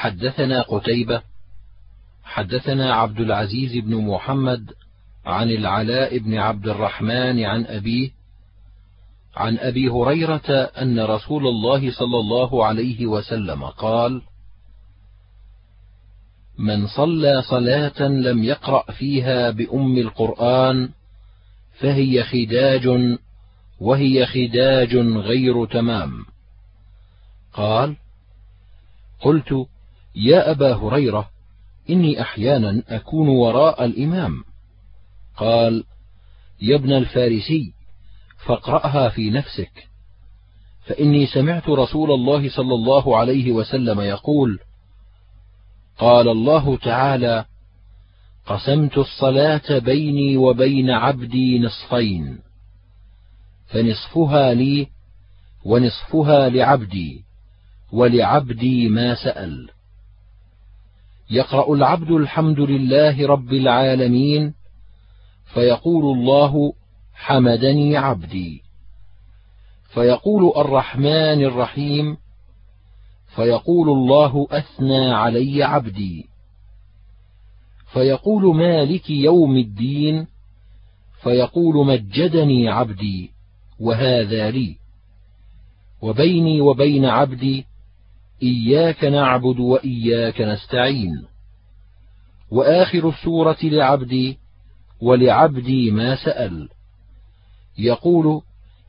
حدثنا قتيبة حدثنا عبد العزيز بن محمد عن العلاء بن عبد الرحمن عن أبيه عن أبي هريرة أن رسول الله صلى الله عليه وسلم قال: من صلى صلاة لم يقرأ فيها بأم القرآن فهي خداج وهي خداج غير تمام. قال: قلت: يا أبا هريرة إني أحيانا أكون وراء الإمام. قال: يا ابن الفارسي فاقرأها في نفسك، فإني سمعت رسول الله صلى الله عليه وسلم يقول: قال الله تعالى: قسمت الصلاة بيني وبين عبدي نصفين، فنصفها لي ونصفها لعبدي، ولعبدي ما سأل. يقرأ العبد الحمد لله رب العالمين فيقول الله حمدني عبدي. فيقول الرحمن الرحيم فيقول الله أثنى علي عبدي. فيقول مالك يوم الدين فيقول مجدني عبدي وهذا لي. وبيني وبين عبدي إياك نعبد وإياك نستعين. وآخر السورة لعبدي ولعبدي ما سأل. يقول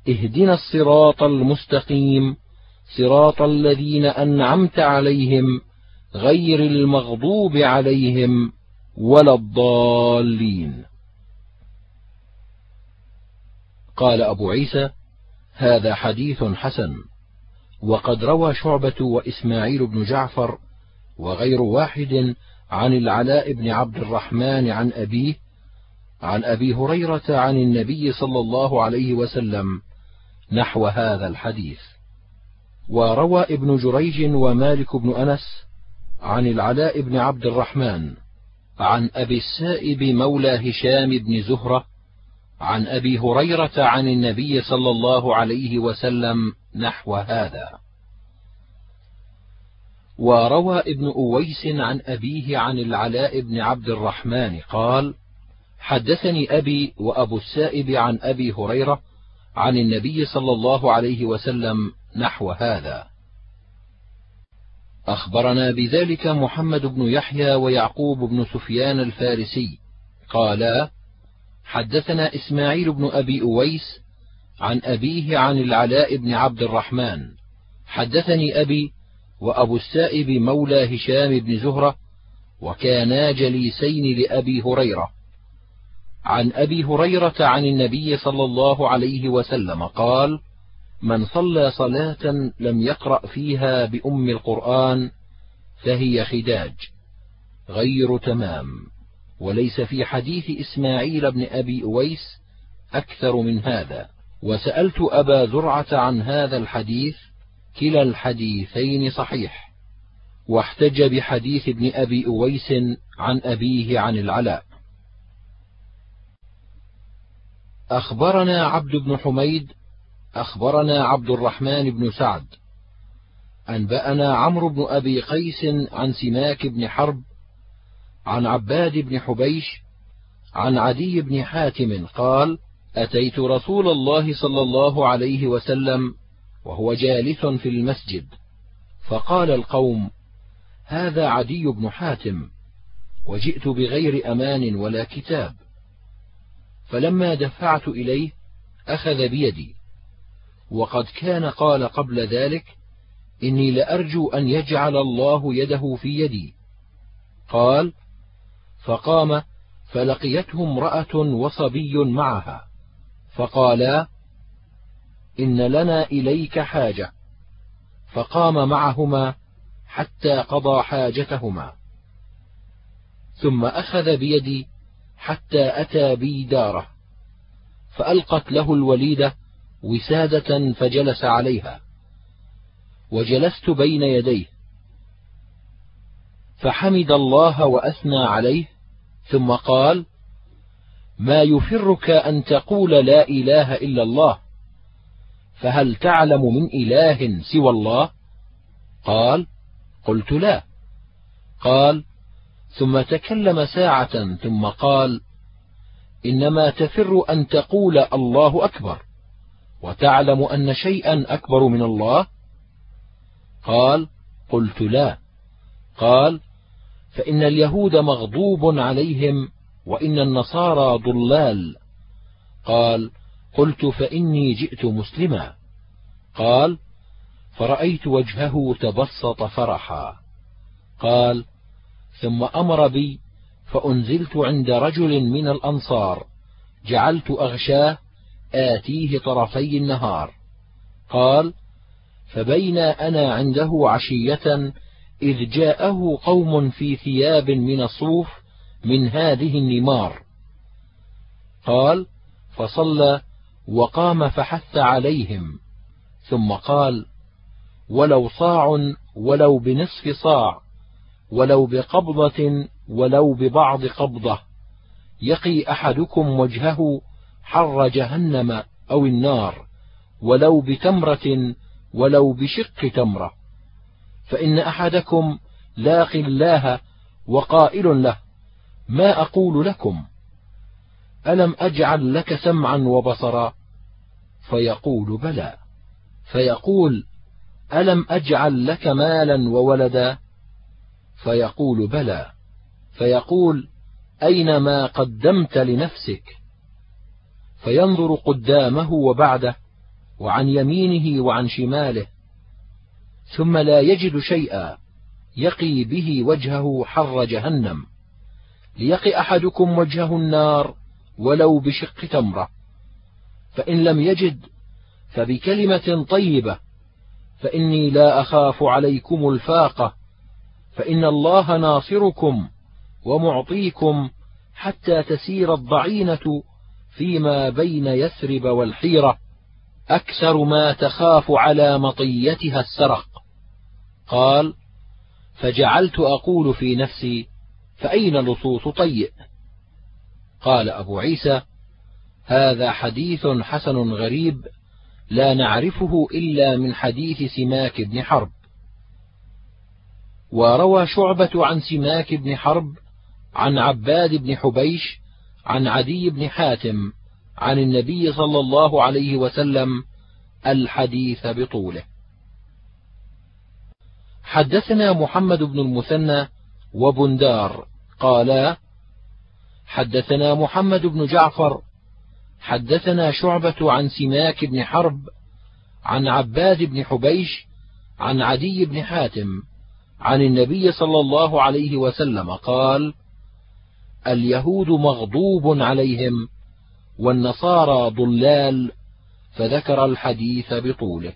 اهدنا الصراط المستقيم صراط الذين أنعمت عليهم غير المغضوب عليهم ولا الضالين. قال أبو عيسى هذا حديث حسن. وقد روى شعبة وإسماعيل بن جعفر وغير واحد عن العلاء بن عبد الرحمن عن أبيه عن أبي هريرة عن النبي صلى الله عليه وسلم نحو هذا الحديث. وروى ابن جريج ومالك بن أنس عن العلاء بن عبد الرحمن عن أبي السائب مولى هشام بن زهرة عن أبي هريرة عن النبي صلى الله عليه وسلم نحو هذا. وروى ابن أويس عن أبيه عن العلاء بن عبد الرحمن قال حدثني أبي وأبو السائب عن أبي هريرة عن النبي صلى الله عليه وسلم نحو هذا. أخبرنا بذلك محمد بن يحيى ويعقوب بن سفيان الفارسي. قالا حدثنا إسماعيل بن أبي أويس عن أبيه عن العلاء بن عبد الرحمن. حدثني أبي وأبو السائب مولى هشام بن زهرة وكانا جليسين لأبي هريرة. عن أبي هريرة عن النبي صلى الله عليه وسلم قال من صلى صلاة لم يقرأ فيها بأم القرآن فهي خداج غير تمام وليس في حديث إسماعيل بن أبي أويس أكثر من هذا. وسألت أبا زرعة عن هذا الحديث كلا الحديثين صحيح واحتج بحديث ابن أبي أويس عن أبيه عن العلاء. أخبرنا عبد بن حميد أخبرنا عبد الرحمن بن سعد. أنبأنا عمرو بن أبي قيس عن سماك بن حرب عن عباد بن حبيش عن عدي بن حاتم قال أتيت رسول الله صلى الله عليه وسلم وهو جالس في المسجد فقال القوم هذا عدي بن حاتم وجئت بغير أمان ولا كتاب. فلما دفعت إليه أخذ بيدي وقد كان قال قبل ذلك إني لأرجو أن يجعل الله يده في يدي. قال فقام فلقيته امرأة وصبي معها. فقالا إن لنا إليك حاجة. فقام معهما حتى قضى حاجتهما. ثم أخذ بيدي حتى أتى بي داره. فألقت له الوليدة وسادة فجلس عليها. وجلست بين يديه. فحمد الله وأثنى عليه ثم قال ما يفرك أن تقول لا إله إلا الله. فهل تعلم من إله سوى الله؟ قال قلت لا. قال ثم تكلم ساعة ثم قال إنما تفر أن تقول الله أكبر وتعلم أن شيئا أكبر من الله؟ قال قلت لا. قال فإن اليهود مغضوب عليهم وإن النصارى ضلال. قال قلت فإني جئت مسلما. قال فرأيت وجهه تبسط فرحا. قال ثم أمر بي فأنزلت عند رجل من الأنصار جعلت أغشاه آتيه طرفي النهار. قال فبين أنا عنده عشية إذ جاءه قوم في ثياب من الصوف من هذه النمار. قال فصلى وقام فحث عليهم. ثم قال ولو صاع ولو بنصف صاع ولو بقبضة ولو ببعض قبضة يقي أحدكم وجهه حر جهنم أو النار ولو بتمرة ولو بشق تمرة. فإن أحدكم لاق الله وقائل له ما أقول لكم؟ ألم أجعل لك سمعا وبصرا؟ فيقول بلى. فيقول ألم أجعل لك مالا وولدا؟ فيقول بلى. فيقول أين ما قدمت لنفسك؟ فينظر قدامه وبعده وعن يمينه وعن شماله ثم لا يجد شيئا يقي به وجهه حر جهنم. ليقي أحدكم وجهه النار ولو بشق تمرة. فإن لم يجد فبكلمة طيبة. فإني لا أخاف عليكم الفاقة. فإن الله ناصركم ومعطيكم حتى تسير الضعينة فيما بين يثرب والحيرة. أكثر ما تخاف على مطيتها السرق. قال فجعلت أقول في نفسي فأين لصوص طيء قال أبو عيسى هذا حديث حسن غريب لا نعرفه إلا من حديث سماك بن حرب. وروى شعبة عن سماك بن حرب عن عباد بن حبيش عن عدي بن حاتم عن النبي صلى الله عليه وسلم الحديث بطوله. حدثنا محمد بن المثنى وبندار. قالا حدثنا محمد بن جعفر حدثنا شعبة عن سماك بن حرب عن عباد بن حبيش عن عدي بن حاتم عن النبي صلى الله عليه وسلم قال اليهود مغضوب عليهم والنصارى ضلال فذكر الحديث بطوله.